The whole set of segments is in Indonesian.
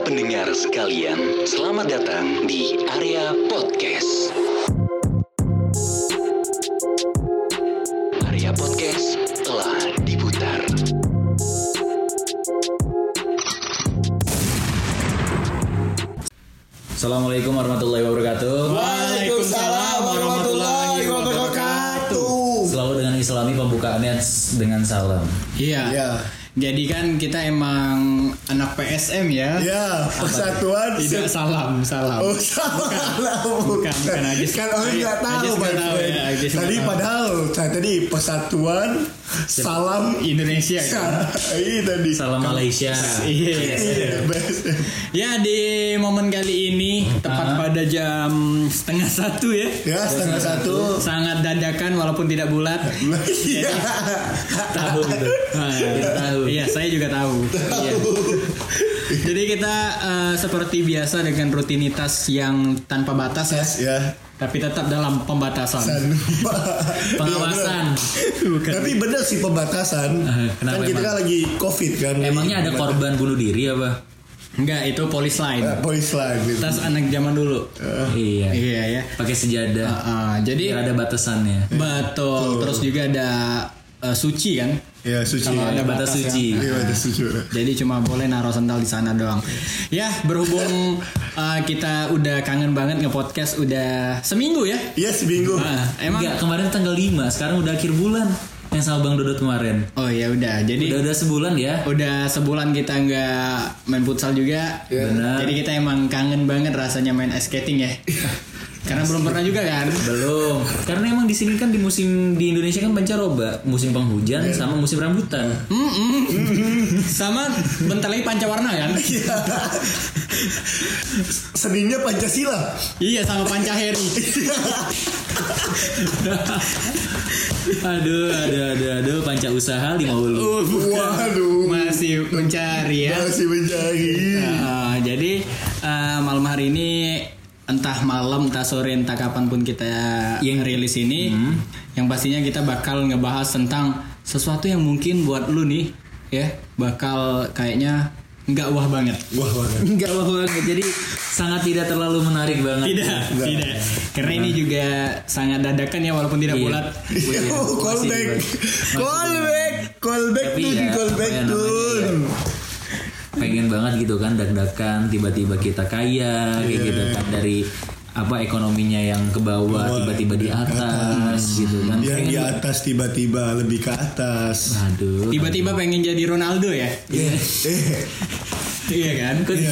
Para pendengar sekalian, selamat datang di area podcast. Area podcast telah diputar. Assalamualaikum warahmatullahi wabarakatuh. Waalaikumsalam warahmatullahi wabarakatuh. Selalu dengan Islami pembukaannya dengan salam. Iya. Ya. Jadi kan kita emang anak PSM ya. Ya, persatuan Tidak salam, salam. Oh salah Bukan, bukan Agis. Kan orang nggak tahu, Agis nggak my tahu friend. ya, Tadi tahu. padahal saya tadi persatuan salam Indonesia kan. Ini tadi. Salam Malaysia. Iya. Iya. Ya di momen kali ini tepat pada jam setengah satu ya. Ya, setengah satu. Sangat dadakan walaupun tidak bulat. Iya. Tahu. Ah, Kita tahu. Iya, saya juga tahu. Iya. Jadi kita eh, seperti biasa dengan rutinitas yang tanpa batas ya, Ya. tapi tetap dalam pembatasan. San- Pengawasan. Bukan. Tapi bener sih pembatasan. Kenapa kan kita kan lagi covid kan. Emangnya ada korban bunuh diri apa? Enggak, itu polis lain. Polis lain. gitu. Tas anak zaman dulu. Iya. Iya ya. Pakai sejadah. Ah, ah, jadi Biar ada batasannya. betul. Terus juga ada eh, suci kan. Ya, suci. Kalau ada batas batas suci. Iya, ada suci. Jadi cuma boleh naruh sendal di sana doang. Ya berhubung eh, kita udah kangen banget nge-podcast udah seminggu ya. Iya, seminggu. Ah, emang Enggak, kemarin tanggal 5, sekarang udah akhir bulan. Yang sama Bang Dodot kemarin. Oh ya udah. Jadi Udah udah, udah sebulan ya. sebulan kita nggak main futsal juga. Iya. Benar. Jadi kita emang kangen banget rasanya main ice skating ya. Karena belum pernah juga kan. Belum. Karena emang di sini kan di musim di Indonesia kan pancaroba, musim penghujan sama musim rambutan. Sama bentar lagi pancawarna kan. Iya. Seninya Pancasila. iya sama pancaheri. aduh, aduh, aduh, aduh, panca usaha lima ulu. Waduh. Masih mencari ya. Masih mencari. Uh, jadi uh, malam hari ini entah malam, entah sore, entah kapan pun kita yang rilis ini, yang pastinya kita bakal ngebahas tentang sesuatu yang mungkin buat lu nih, ya bakal kayaknya nggak wah banget. Wah, banget. Enggak wah banget. Jadi sangat tidak terlalu menarik banget. Tidak, tidak. Karena ini juga sangat dadakan ya walaupun tidak Iya. bulat. Oh, call Masih back. dibahas. Call back. Call back Tapi tuh, ya, call apa back ya tuh. Pengen banget gitu kan dak-dakan tiba-tiba kita kaya kayak Iya. gitu kan dari apa ekonominya yang ke bawah tiba-tiba di atas gitu kan. Yang di atas tiba-tiba lebih ke atas. Aduh. Tiba-tiba pengen jadi Ronaldo ya? Eh, Iya kan? iya.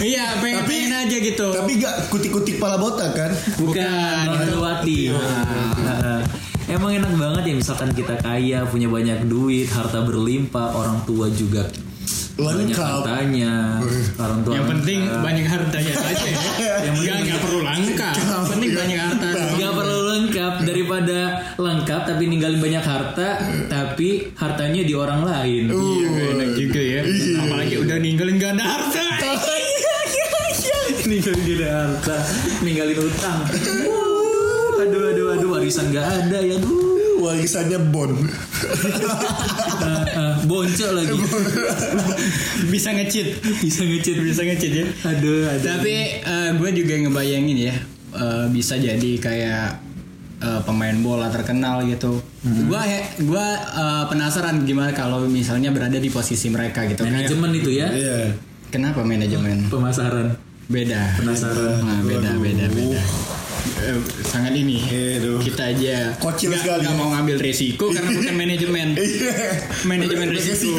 Iya, pengen, Tapi- pengen aja gitu. Tapi gak kutik-kutik pala botak kan? Bukan, Ronaldowati. Nah, Emang enak banget ya misalkan kita kaya, punya banyak duit, harta berlimpah, orang tua juga banyak Lengkap. hartanya, orang tua yang penting lengkap. banyak hartanya aja ya. Yang Enggak, penting enggak perlu lengkap. Yang penting banyak harta. Gak perlu lengkap daripada lengkap tapi ninggalin banyak harta tapi hartanya di orang lain. Iya, enak juga ya. Apalagi udah ninggalin gak ada harta. ninggalin gak ada harta, ninggalin utang. Aduh aduh aduh warisan gak ada ya aduh. Warisannya bon. Ah, ah, boncok lagi. Bisa ngecit. Bisa ngecit Bisa ngecit ya. Aduh, aduh. Tapi gue juga ngebayangin ya. eh, bisa jadi kayak eh, pemain bola terkenal gitu. Gua he, gua eh, penasaran gimana kalau misalnya berada di posisi mereka gitu. Kayak- manajemen itu ya. Iya. Kenapa manajemen? Pemasaran. Beda. Penasaran. Nah, beda, beda, beda. Eh, sangat ini. Aduh. Kita aja Kocil nggak- sekali. nggak mau ngambil resiko karena bukan manajemen. Iya. Manajemen risiko.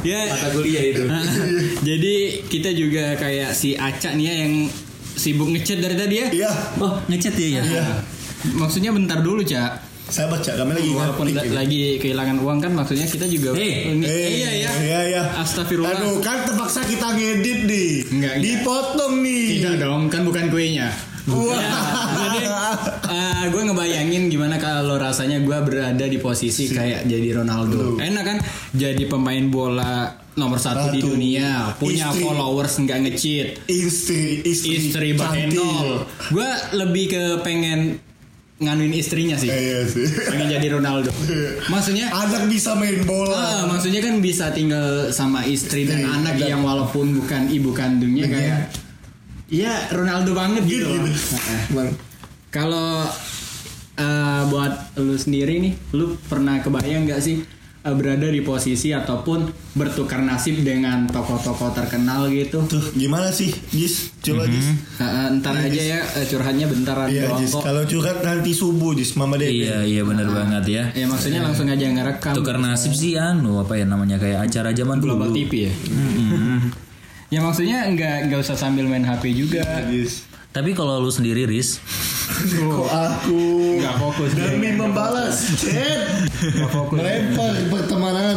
Ya. Mata kuliah itu. Jadi kita juga kayak si Aca nih ya yang sibuk ngechat dari tadi ya. Iya. Oh, ngechat dia ya? Iya. Maksudnya bentar dulu, Cak. Saya baca kami lagi Walaupun la- lagi kehilangan uang kan maksudnya kita juga Hei. Ini- Eh, iya ya. Iya, iya. Astagfirullah. Aduh, kan terpaksa kita ngedit nih. Enggak, enggak. Dipotong nih. Tidak dong, kan bukan kuenya. Ya, jadi gue ngebayangin gimana kalau rasanya gue berada di posisi kayak jadi Ronaldo. Enak kan? Jadi pemain bola nomor satu di Satu. dunia, punya Istri. followers nggak ngecit, Istri, istri, istri bahenol. Gue lebih ke pengen nganuin istrinya sih. Eh, Iya sih. Pengen jadi Ronaldo. Maksudnya Anak bisa main bola. Ah, maksudnya kan bisa tinggal sama istri dan Iya, anak dan- yang walaupun bukan ibu kandungnya Iya. kayak Iya Ronaldo banget gitu. Gitu, gitu. Kalau eh, buat lu sendiri nih, lu pernah kebayang nggak sih eh, berada di posisi ataupun bertukar nasib dengan tokoh-tokoh terkenal gitu? Tuh gimana sih, Jis? Coba Jis. Eh, ntar aja ya eh, curhatnya bentaran Iya, doang Jis. kok. Kalau curhat nanti subuh, Jis. Mama Dede. Iya iya benar banget ya. Ya maksudnya langsung aja ngerekam. Tukar nasib sih anu apa ya namanya kayak acara zaman dulu. Global TV ya. Ya maksudnya nggak nggak usah sambil main HP juga. Jis. Tapi kalau lu sendiri Riz, Kok aku Nggak fokus demi membalas chat Nggak fokus. melempar pertemanan.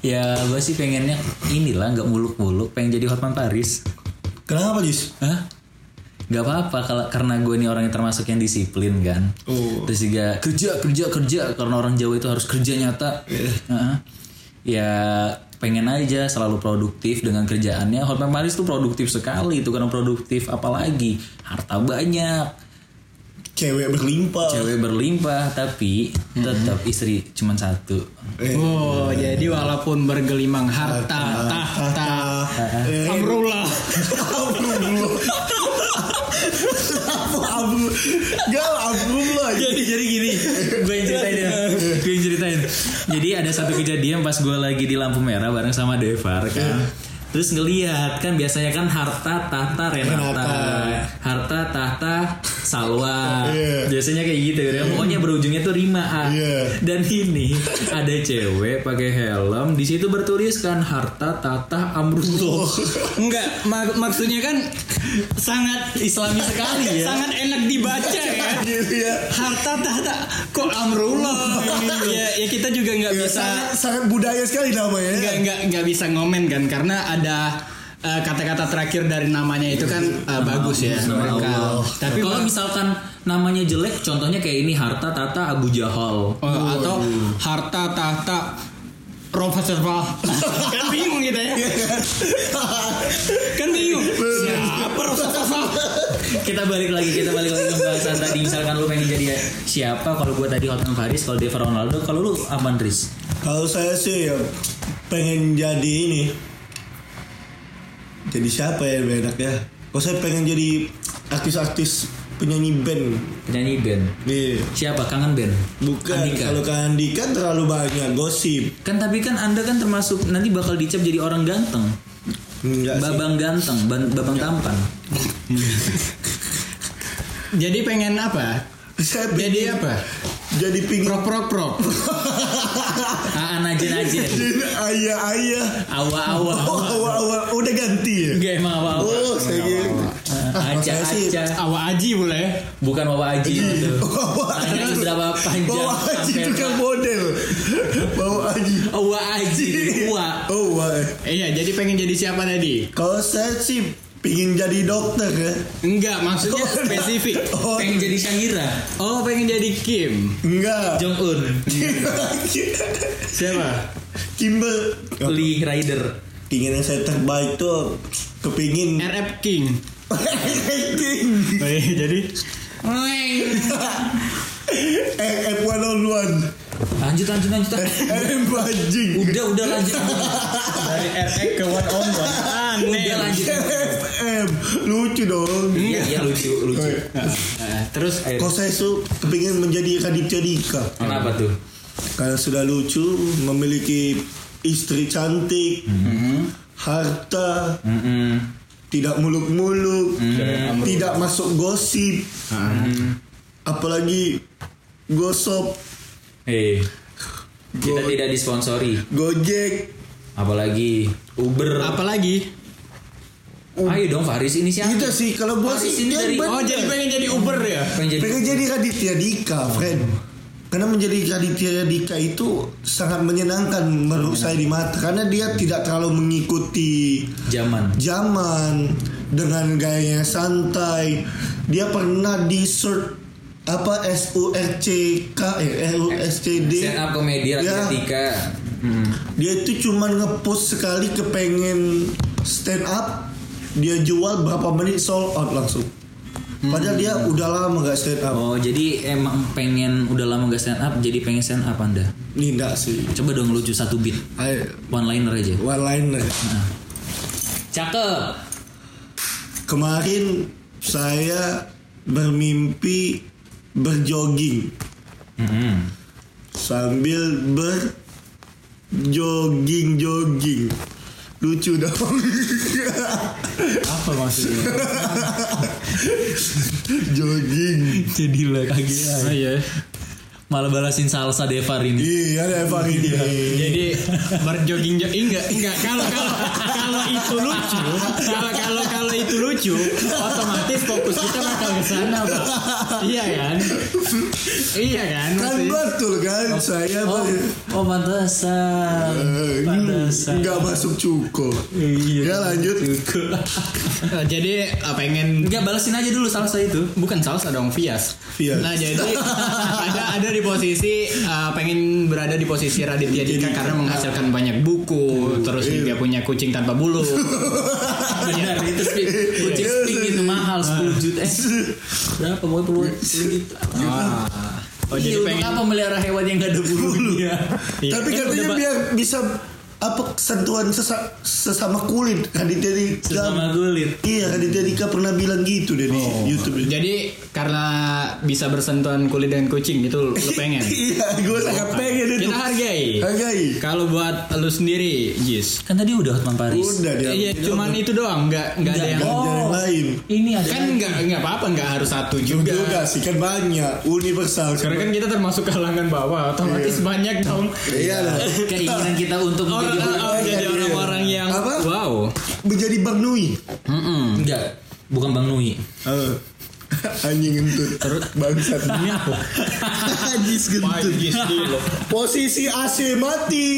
ya gue sih pengennya inilah nggak muluk-muluk, pengen jadi Hotman Paris. Kenapa, Jis? Hah? Gak apa-apa kalau karena gue nih orang yang termasuk yang disiplin kan. Oh. Terus juga kerja kerja kerja karena orang Jawa itu harus kerja nyata. Heeh. Ya pengen aja selalu produktif dengan kerjaannya. Hotman Paris tuh produktif sekali itu karena produktif apalagi harta banyak, Cewek berlimpah. cewek berlimpah tapi tetap istri cuma satu. Eh, Oh, jadi walaupun bergelimang harta, tahta, eh, amrullah. Abu? Gak abu lah. jadi jadi gini gue yang ceritain ya gue yang ceritain jadi ada satu kejadian pas gue lagi di lampu merah bareng sama Devar kan terus ngelihat kan biasanya kan harta tahta Renata Renata. harta tahta Salwa Iya. biasanya kayak gitu kan pokoknya berujungnya tuh Rima A. Iya. dan ini ada cewek pakai helm di situ bertuliskan harta tahta Amrullah Enggak, mak- maksudnya kan sangat Islami sekali ya sangat enak dibaca ya. Gitu ya. Harta tahta kok amrullah. ya, ya kita juga nggak Ya, bisa sangat, sangat budaya sekali namanya. ya. nggak nggak nggak bisa ngomen kan karena ada eh, kata-kata terakhir dari namanya itu kan eh, bagus ya Nama mereka. Allah. Tapi kalau misalkan namanya jelek, contohnya kayak ini harta tata Abu Jahal. Oh, atau harta tahta Profesor Fah kan bingung gitu ya kan bingung siapa Profesor Fah kita balik lagi, kita balik lagi ke pembahasan tadi. Misalkan lu pengen jadi siapa? Kalau gue tadi Hotman Paris, kalau Deva Ronaldo, kalau lu Aman Riz. Kalau saya sih ya pengen jadi ini. Jadi siapa ya yang enak ya? Kalau saya pengen jadi artis-artis penyanyi band. Penyanyi band. Nih, Siapa? Kangen band? bukan Andika. kalau kan Andika terlalu banyak gosip. Kan tapi kan Anda kan termasuk nanti bakal dicap jadi orang ganteng. Enggak sih. Babang ganteng, ban- babang tampan. jadi pengen apa Saya pengen jadi apa Jadi pingin prok prok prok Ah, najen najen. jadi ayah-ayah. Awa awa. Oh, awal, awal. udah ganti ya? Gak emang awa awa. Oh, saya gitu. Aja aja. awa aji boleh Bukan wawa aji itu. Aji. berapa panjang Bawa aji kan model. Bawa aji. Wa aji, wa. Oh, wah. iya jadi pengen jadi siapa tadi Kalau saya sih pingin jadi dokter ya. enggak maksudnya spesifik Oh, Pengen jadi Syahira, oh pengen jadi Kim enggak. Jong Un, siapa Kimber. Lee Rider. Pingin yang saya terbaik tuh kepingin RF King King. oh, iya, jadi Eh, F101 Lanjut lanjut lanjut. RM anjing Udah udah lanjut. dari RX ke one on one aneh Udah lanjut. FM Lucu dong Iya iya lucu lucu. Nah, terus Ayo. Kok saya tuh kepingin menjadi Raditya Dika Kenapa tuh? Karena sudah lucu Memiliki istri cantik Harta Mm-mm. Tidak muluk-muluk Tidak masuk gosip Apalagi Gosop Eh, kita Go- tidak disponsori. Gojek Apalagi Uber. apalagi Ayo dong Faris ini siapa? Gitu sih Kalau gua Faris sih ini dari- oh jadi pengen jadi Uber ya Pengen jadi Pengen jadi Raditya Dika, friend. Karena menjadi Raditya Dika itu sangat menyenangkan menurut saya di mata karena dia tidak terlalu mengikuti zaman. zaman dengan gayanya santai. Dia pernah di search apa S U R C K eh S U S C D. Stand up komedi Ya. Raditya Hmm. Dia itu cuma ngepost sekali kepengen stand up, dia jual berapa menit sold out langsung. Padahal dia udah lama gak stand up. Oh jadi emang pengen udah lama gak stand up jadi pengen stand up anda Ini enggak sih. Coba dong lucu satu beat Ayo, One liner aja one liner. Cakep Kemarin saya bermimpi berjogging Mm-mm. sambil berjogging jogging. Lucu dong. Apa maksudnya? jogging. Jadilah kaget oh iya. Malah balasin salsa Devar ini Iya, ada Evan ini. Jadi berjogging jogging enggak enggak kalau kalau kalau itu lucu kalau kalau kalau itu lucu otomatis fokus kita bakal ke sana. Iya kan? Iya kan? Kan maksudnya. betul kan saya Oh, oh pantesan Eh, Pantesan nggak masuk cukup. Iya Ya lanjut. Eh, Jadi eh, pengen Enggak balasin aja dulu salsa itu bukan salsa dong Vias. Vias. Nah jadi ada ada di posisi uh, pengen berada di posisi Raditya Dika karena menghasilkan banyak buku, terus dia punya kucing tanpa bulu. Benar itu speak Kucing speak itu mahal 10 juta. Eh Berapa? Mau 10 juta Ah. Oh Iya, jadi pengen apa melihara hewan yang gak ada bulunya Iya, Tapi kan katanya biar bisa apa sentuhan sesa- sesama kulit. Raditya Dika. Sesama kulit. Iya Raditya Dika pernah bilang gitu deh di Oh. YouTube. Jadi karena bisa bersentuhan kulit dengan kucing itu lu pengen. Iya, gue sangat pengen itu. Kita hargai. Hargai. Kalau buat lu sendiri, Jis. Kan tadi udah Hotman Paris Udah dia. Iya, cuman itu doang, nggak nggak ada yang yang lain. Ini ada kan nggak nggak apa-apa nggak harus satu Juga. juga. sih kan banyak universal. Karena kan kita termasuk kalangan bawah, otomatis banyak dong. Iya lah. Keinginan kita untuk Orang menjadi oh, jadi orang-orang yang Apa? wow. Menjadi Bang Nui. Enggak Bukan Bang Nui Eh, Anjing ngentut. Terus bangsat. Ajis dulu. Posisi AC mati,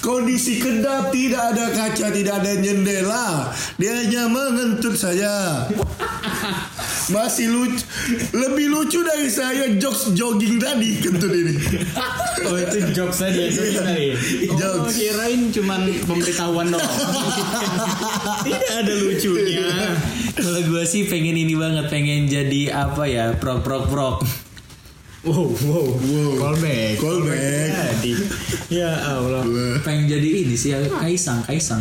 kondisi kedap tidak ada kaca, tidak ada jendela, dia hanya mengentut saja. Masih lucu, lebih lucu dari saya jokes jogging tadi kentut ini. Oh itu jokes aja itu tadi. Oh Jokes. kirain cuman pemberitahuan doang. Tidak ada lucunya. Kalau gue sih pengen ini banget Pengen jadi apa ya Prok prok prok Wow, wow, Wow. Callback. Callback. Jadi, ya Allah. Pengen jadi ini sih Kaisang Kaisang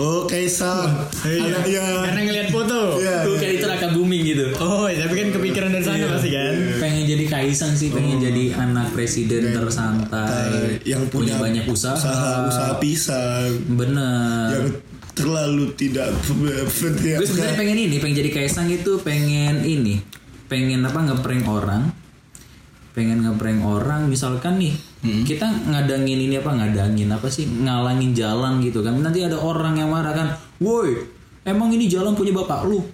Oh, Kaisang. Ada ya. Karena ngelihat foto. Iya. Bukan itu raka booming gitu. Oh, tapi kan kepikiran dari sana pasti kan. pengen jadi kaisang sih pengen jadi anak presiden tersantai yang punya, banyak usaha, usaha, usaha pisang. Bener. Yang terlalu tidak gue sebenarnya pengen ini pengen jadi kaisang itu pengen ini. Pengen apa ngeprank orang. Pengen ngeprank orang misalkan nih kita ngadangin ini apa ngadangin apa sih ngalangin jalan gitu kan nanti ada orang yang marah kan woi emang ini jalan punya bapak lu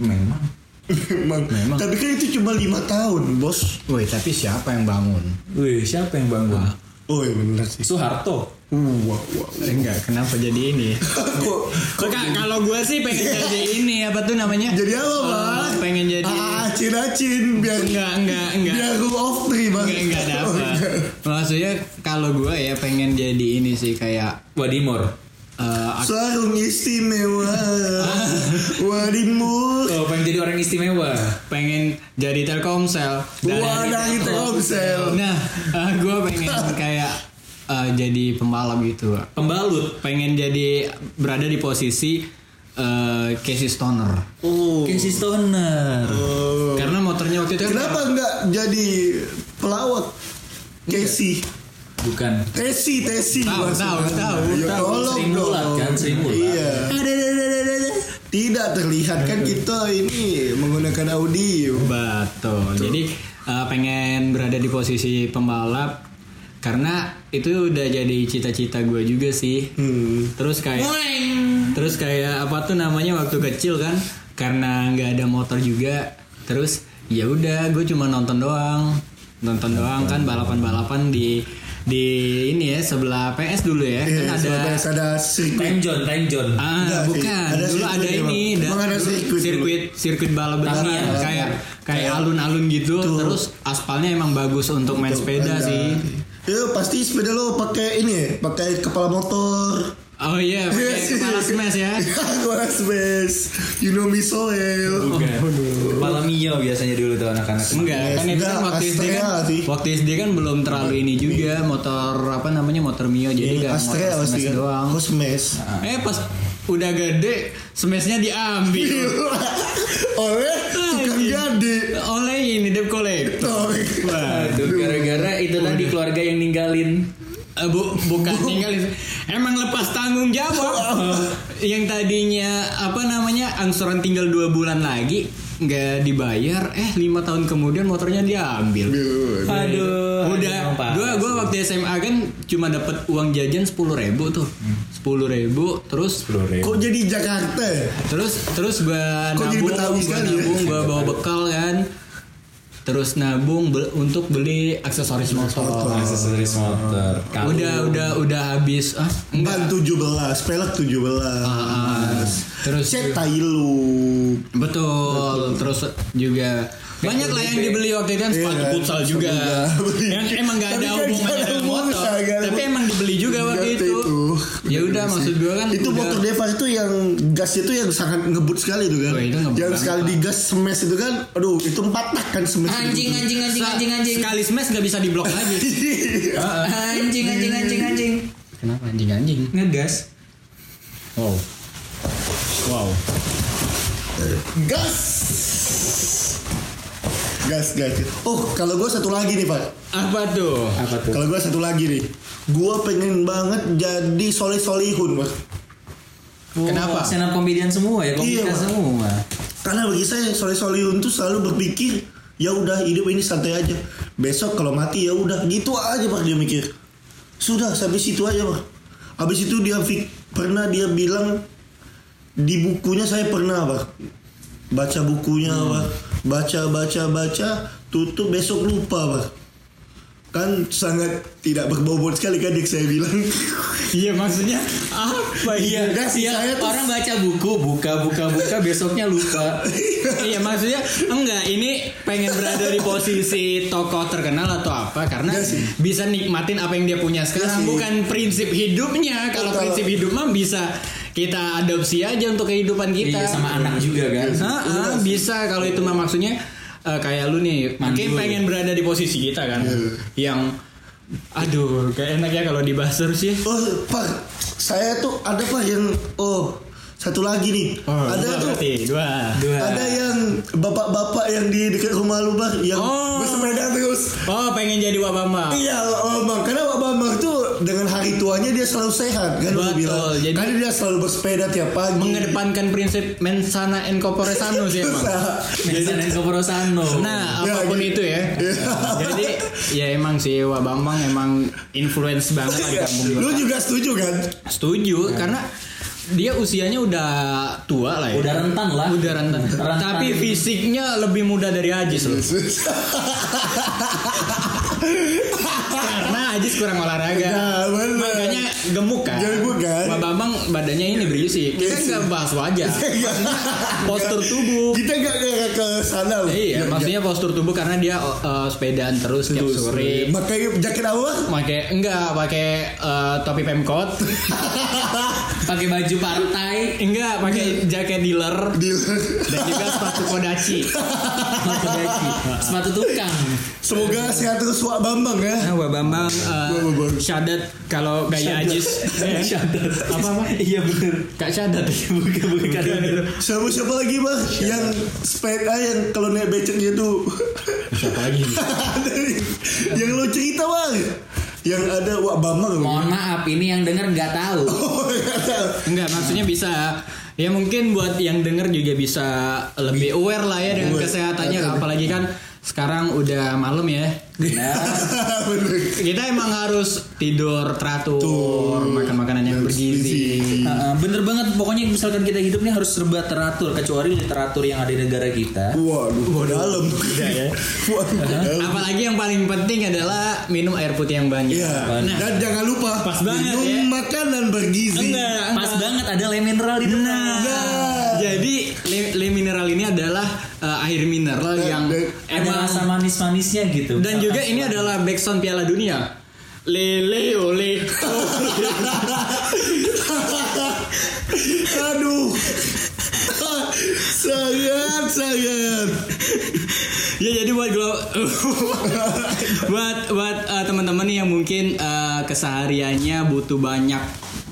memang Memang. Tapi kan itu cuma lima tahun, bos. Woi, tapi siapa yang bangun? Wih siapa yang bangun Oh iya benar sih. Soeharto Wah, wah. Eh, enggak, kenapa jadi ini? Kok, kok kalau gue sih pengen jadi ini apa tuh namanya? jadi apa, Bang? pengen jadi Acin-acin biar enggak enggak enggak. biar rule of three, Bang. Enggak enggak ada Oh, apa. enggak. Maksudnya kalau gue ya pengen jadi ini sih kayak Wadimor eh, ak- Sarung istimewa Wadimur Oh pengen jadi orang istimewa pengen jadi Telkomsel. Wadah Telkomsel Nah, gue pengen kayak eh, jadi pembalap gitu. Pembalut Pengen jadi berada di posisi eh, Casey Stoner. Oh Casey Stoner Oh. Karena motornya waktu itu kan Kenapa enggak jadi pelawak Casey Bukan Tesi, Tesi Tahu, tahu, tahu, Ya, tahu. tolong dong. kan. Iya. Tidak terlihat kan kita ini menggunakan audio. Betul. Jadi eh, pengen berada di posisi pembalap karena itu udah jadi cita-cita gue juga sih. Hmm. Terus kayak terus kayak apa tuh namanya waktu kecil kan karena nggak ada motor juga. Terus ya udah gue cuma nonton doang. Nonton doang kan balapan-balapan di di ini ya sebelah PS dulu ya. Iya, kan ada ada ada sirkuit. Time John Time John Ah, Enggak bukan. Ada Dulu sirkuit ada ini, Emang ada sirkuit sirkuit, sirkuit balap beneran Tamiya. kayak kayak alun-alun gitu. Tuh. Terus aspalnya emang bagus untuk main sepeda Ada. sih. Ya pasti sepeda lo pakai ini ya, pakai kepala motor. Oh iya, pakai Iya sih. kepala smash ya. Kepala smash. You know me so well. Kepala Mio biasanya dulu tuh anak-anak. Enggak, kan itu kan Enggak, waktu SD kan sih. waktu SD kan belum terlalu ini juga motor apa namanya motor Mio jadi Iya, gak Astrea motor smash kan. doang. Oh smash. Eh pas udah gede smashnya diambil. Oleh tukang gade. oleh ini debt collector. Wah, Aduh, gara-gara itu tadi keluarga yang ninggalin. Eh, bu, bukan tinggal emang lepas tanggung jawab. Yang tadinya apa namanya angsuran tinggal dua bulan lagi nggak dibayar eh lima tahun kemudian motornya diambil Aduh. udah emang parah gua gua sih. waktu SMA kan cuma dapat uang jajan sepuluh ribu tuh sepuluh ribu terus Kok jadi Jakarta? terus terus jadi nabung sekali ya? nabung gua bawa bekal kan terus nabung be- untuk beli aksesoris motor Aksesoris motor. Kalung. udah udah udah habis ah Ban 17, pelek 17. Ah, terus Cek tai lu. betul terus juga banyak lah yang dibeli waktu itu kan sepatu futsal juga juga. yang emang gak ada kan hubungannya dengan motor tapi emang dibeli juga waktu Waktu itu itu. Ya udah maksud gue kan itu udah- motor Deva itu yang gas itu yang sangat ngebut sekali itu kan. Itu ngebut yang sekali digas smash itu kan, aduh itu empat tak kan smash. Anjing, itu. anjing, anjing, anjing, anjing. sekali smash gak bisa diblok lagi Anjing, anjing, anjing, anjing. kenapa anjing anjing Ngegas. wow wow gas. Gas, gas. Oh, kalau gue satu lagi nih, Pak. apa tuh Apa tuh? Kalau gue satu lagi nih. Gue pengen banget jadi soleh solihun, Pak. Kenapa? Stand up comedian semua ya, komika Iya, semua. Karena bagi saya soleh solihun tuh selalu berpikir ya udah hidup ini santai aja. Besok kalau mati ya udah gitu aja pak dia mikir. Sudah sampai situ aja pak. Habis itu dia pernah dia bilang di bukunya saya pernah pak baca bukunya pak baca baca baca tutup besok lupa pak. Kan sangat tidak berbobot sekali kan yang saya bilang. Iya maksudnya apa iya Gas, saya tuh Orang baca buku, buka, buka, buka, besoknya lupa. iya maksudnya enggak ini pengen berada di posisi tokoh terkenal atau apa? Karena sih. bisa nikmatin apa yang dia punya sekarang. Sih. bukan prinsip hidupnya. Kalau Kalau- prinsip hidup mah bisa kita adopsi aja untuk kehidupan kita Iya, sama anak juga kan. Ah, ah, bisa kalau itu mah maksudnya eh, kayak lu nih mungkin pengen berada di posisi kita kan Iya. yang aduh kayak enak ya kalau dibahas terus ya Oh, Pak, saya tuh ada Pak yang oh satu lagi nih. Oh, ada dua tuh berarti dua Dua. ada yang bapak-bapak yang di dekat rumah lu Pak yang Oh. bersepeda terus. oh pengen jadi wabama Iya, Pak Bambang. Karena Pak Bambang tuh dengan hari tuanya dia selalu sehat kan dia Betul, bilang. jadi- Karena dia selalu bersepeda tiap pagi. mengedepankan prinsip mensana en corpore sano sih emang Mensanen Koporosano. Nah, Ya, apa pun gitu. itu ya. Jadi ya emang sih Wak Bambang emang influence banget di kampung Lu juga setuju kan? Setuju karena dia usianya udah tua lah ya. Udah rentan lah. Udah rentan. Rentan. Tapi fisiknya lebih muda dari Ajis loh. Ajis kurang olahraga. Nah, bener. Makanya gemuk kan. Gemuk kan. Wak Bambang badannya ini berisi. Kita Berisi. nggak bahas wajah. Postur tubuh. Kita gak ke, sana loh. Iya, maksudnya postur tubuh karena dia uh, sepedaan terus tiap sore. Pakai jaket apa? Pakai enggak pakai uh, topi pemkot. Pakai baju partai. enggak pakai jaket dealer Di dan juga sepatu kodachi. Sepatu daki. Sepatu tukang. Semoga sehat terus Wak Bambang ya. Nah, Wak Bambang uh, syadat kalau gaya Ajis. Syadat. Apa apa? Iya bener. Kak syadat. Bukan, bukan. Siapa siapa lagi bang yang sepeda yang kalau naik beceknya tuh Siapa lagi? yang lo cerita bang yang ada Wak Bambang loh. Mohon maaf, ini yang denger nggak tahu. Oh, nggak tahu. Enggak, maksudnya bisa ya mungkin buat yang denger juga bisa lebih aware lah ya dengan kesehatannya apalagi kan sekarang udah malam ya. Nah. Kita emang harus tidur teratur, makan makanan yang bergizi. uh, bener banget. Pokoknya misalkan kita hidup nih harus serba teratur, kecuali teratur yang ada di negara kita. Waduh, Wah, dalam. ya. Waduh, dalam. Apalagi yang paling penting adalah minum air putih yang banyak. Iya. Nah, Dan jangan lupa Pas banget, minum ya. makanan bergizi. enggak, Pas banget ada le mineral di tengah. Nah. Jadi le, le mineral ini adalah uh, air mineral Dan- yang dan- Ada emang rasa manis-manisnya gitu. dan juga ini adalah backsound Piala Dunia. lele oleh Aduh. sangat sangat. ya jadi buat glo buat buat eh, teman-teman nih yang mungkin eh, kesehariannya butuh banyak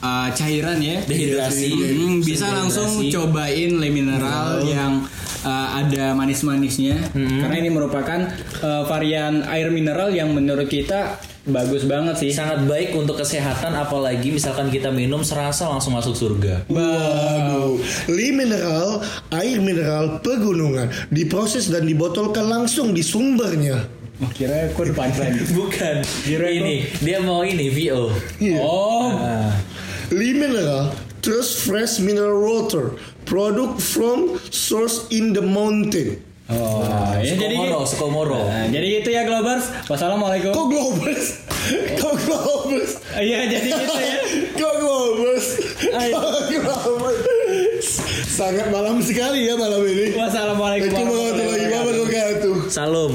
eh, cairan ya Dehidrasi. Hmm, bisa Dehidrasi. langsung cobain le mineral yang eh, ada manis-manisnya karena ini merupakan eh, varian air mineral yang menurut kita bagus banget sih Sangat baik untuk kesehatan apalagi misalkan kita minum serasa langsung masuk surga. Waduh, li mineral, air mineral pegunungan diproses dan dibotolkan langsung di sumbernya. Oh, kira aku depan Bukan. ini dia mau ini VO. Iya. oh Ah. Li mineral, trust fresh mineral water, product from source in the mountain. oh ya jadi Sukomoro, Sukomoro. Nah, jadi gitu ya Globers wassalamualaikum Kok globus? Kok globus? iya jadi gitu ya Kok globus? Kok globus? Sangat malam sekali ya malam ini. wassalamualaikum Assalamualaikum warahmatullahi wabarakatuh. Salam.